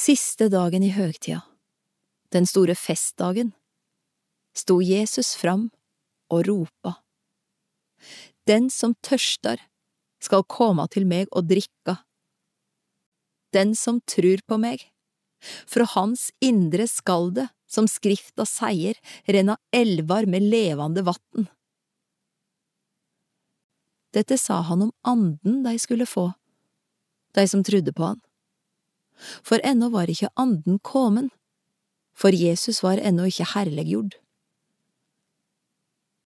Siste dagen i høgtida, den store festdagen, sto Jesus fram og ropa. Den som tørstar, skal koma til meg og drikka. Den som trur på meg, fra hans indre skal det, som Skrifta seier, renna elvar med levande vatn. Dette sa han om anden de skulle få, de som trodde på han. For ennå var ikke anden komen, for Jesus var ennå ikke herliggjord.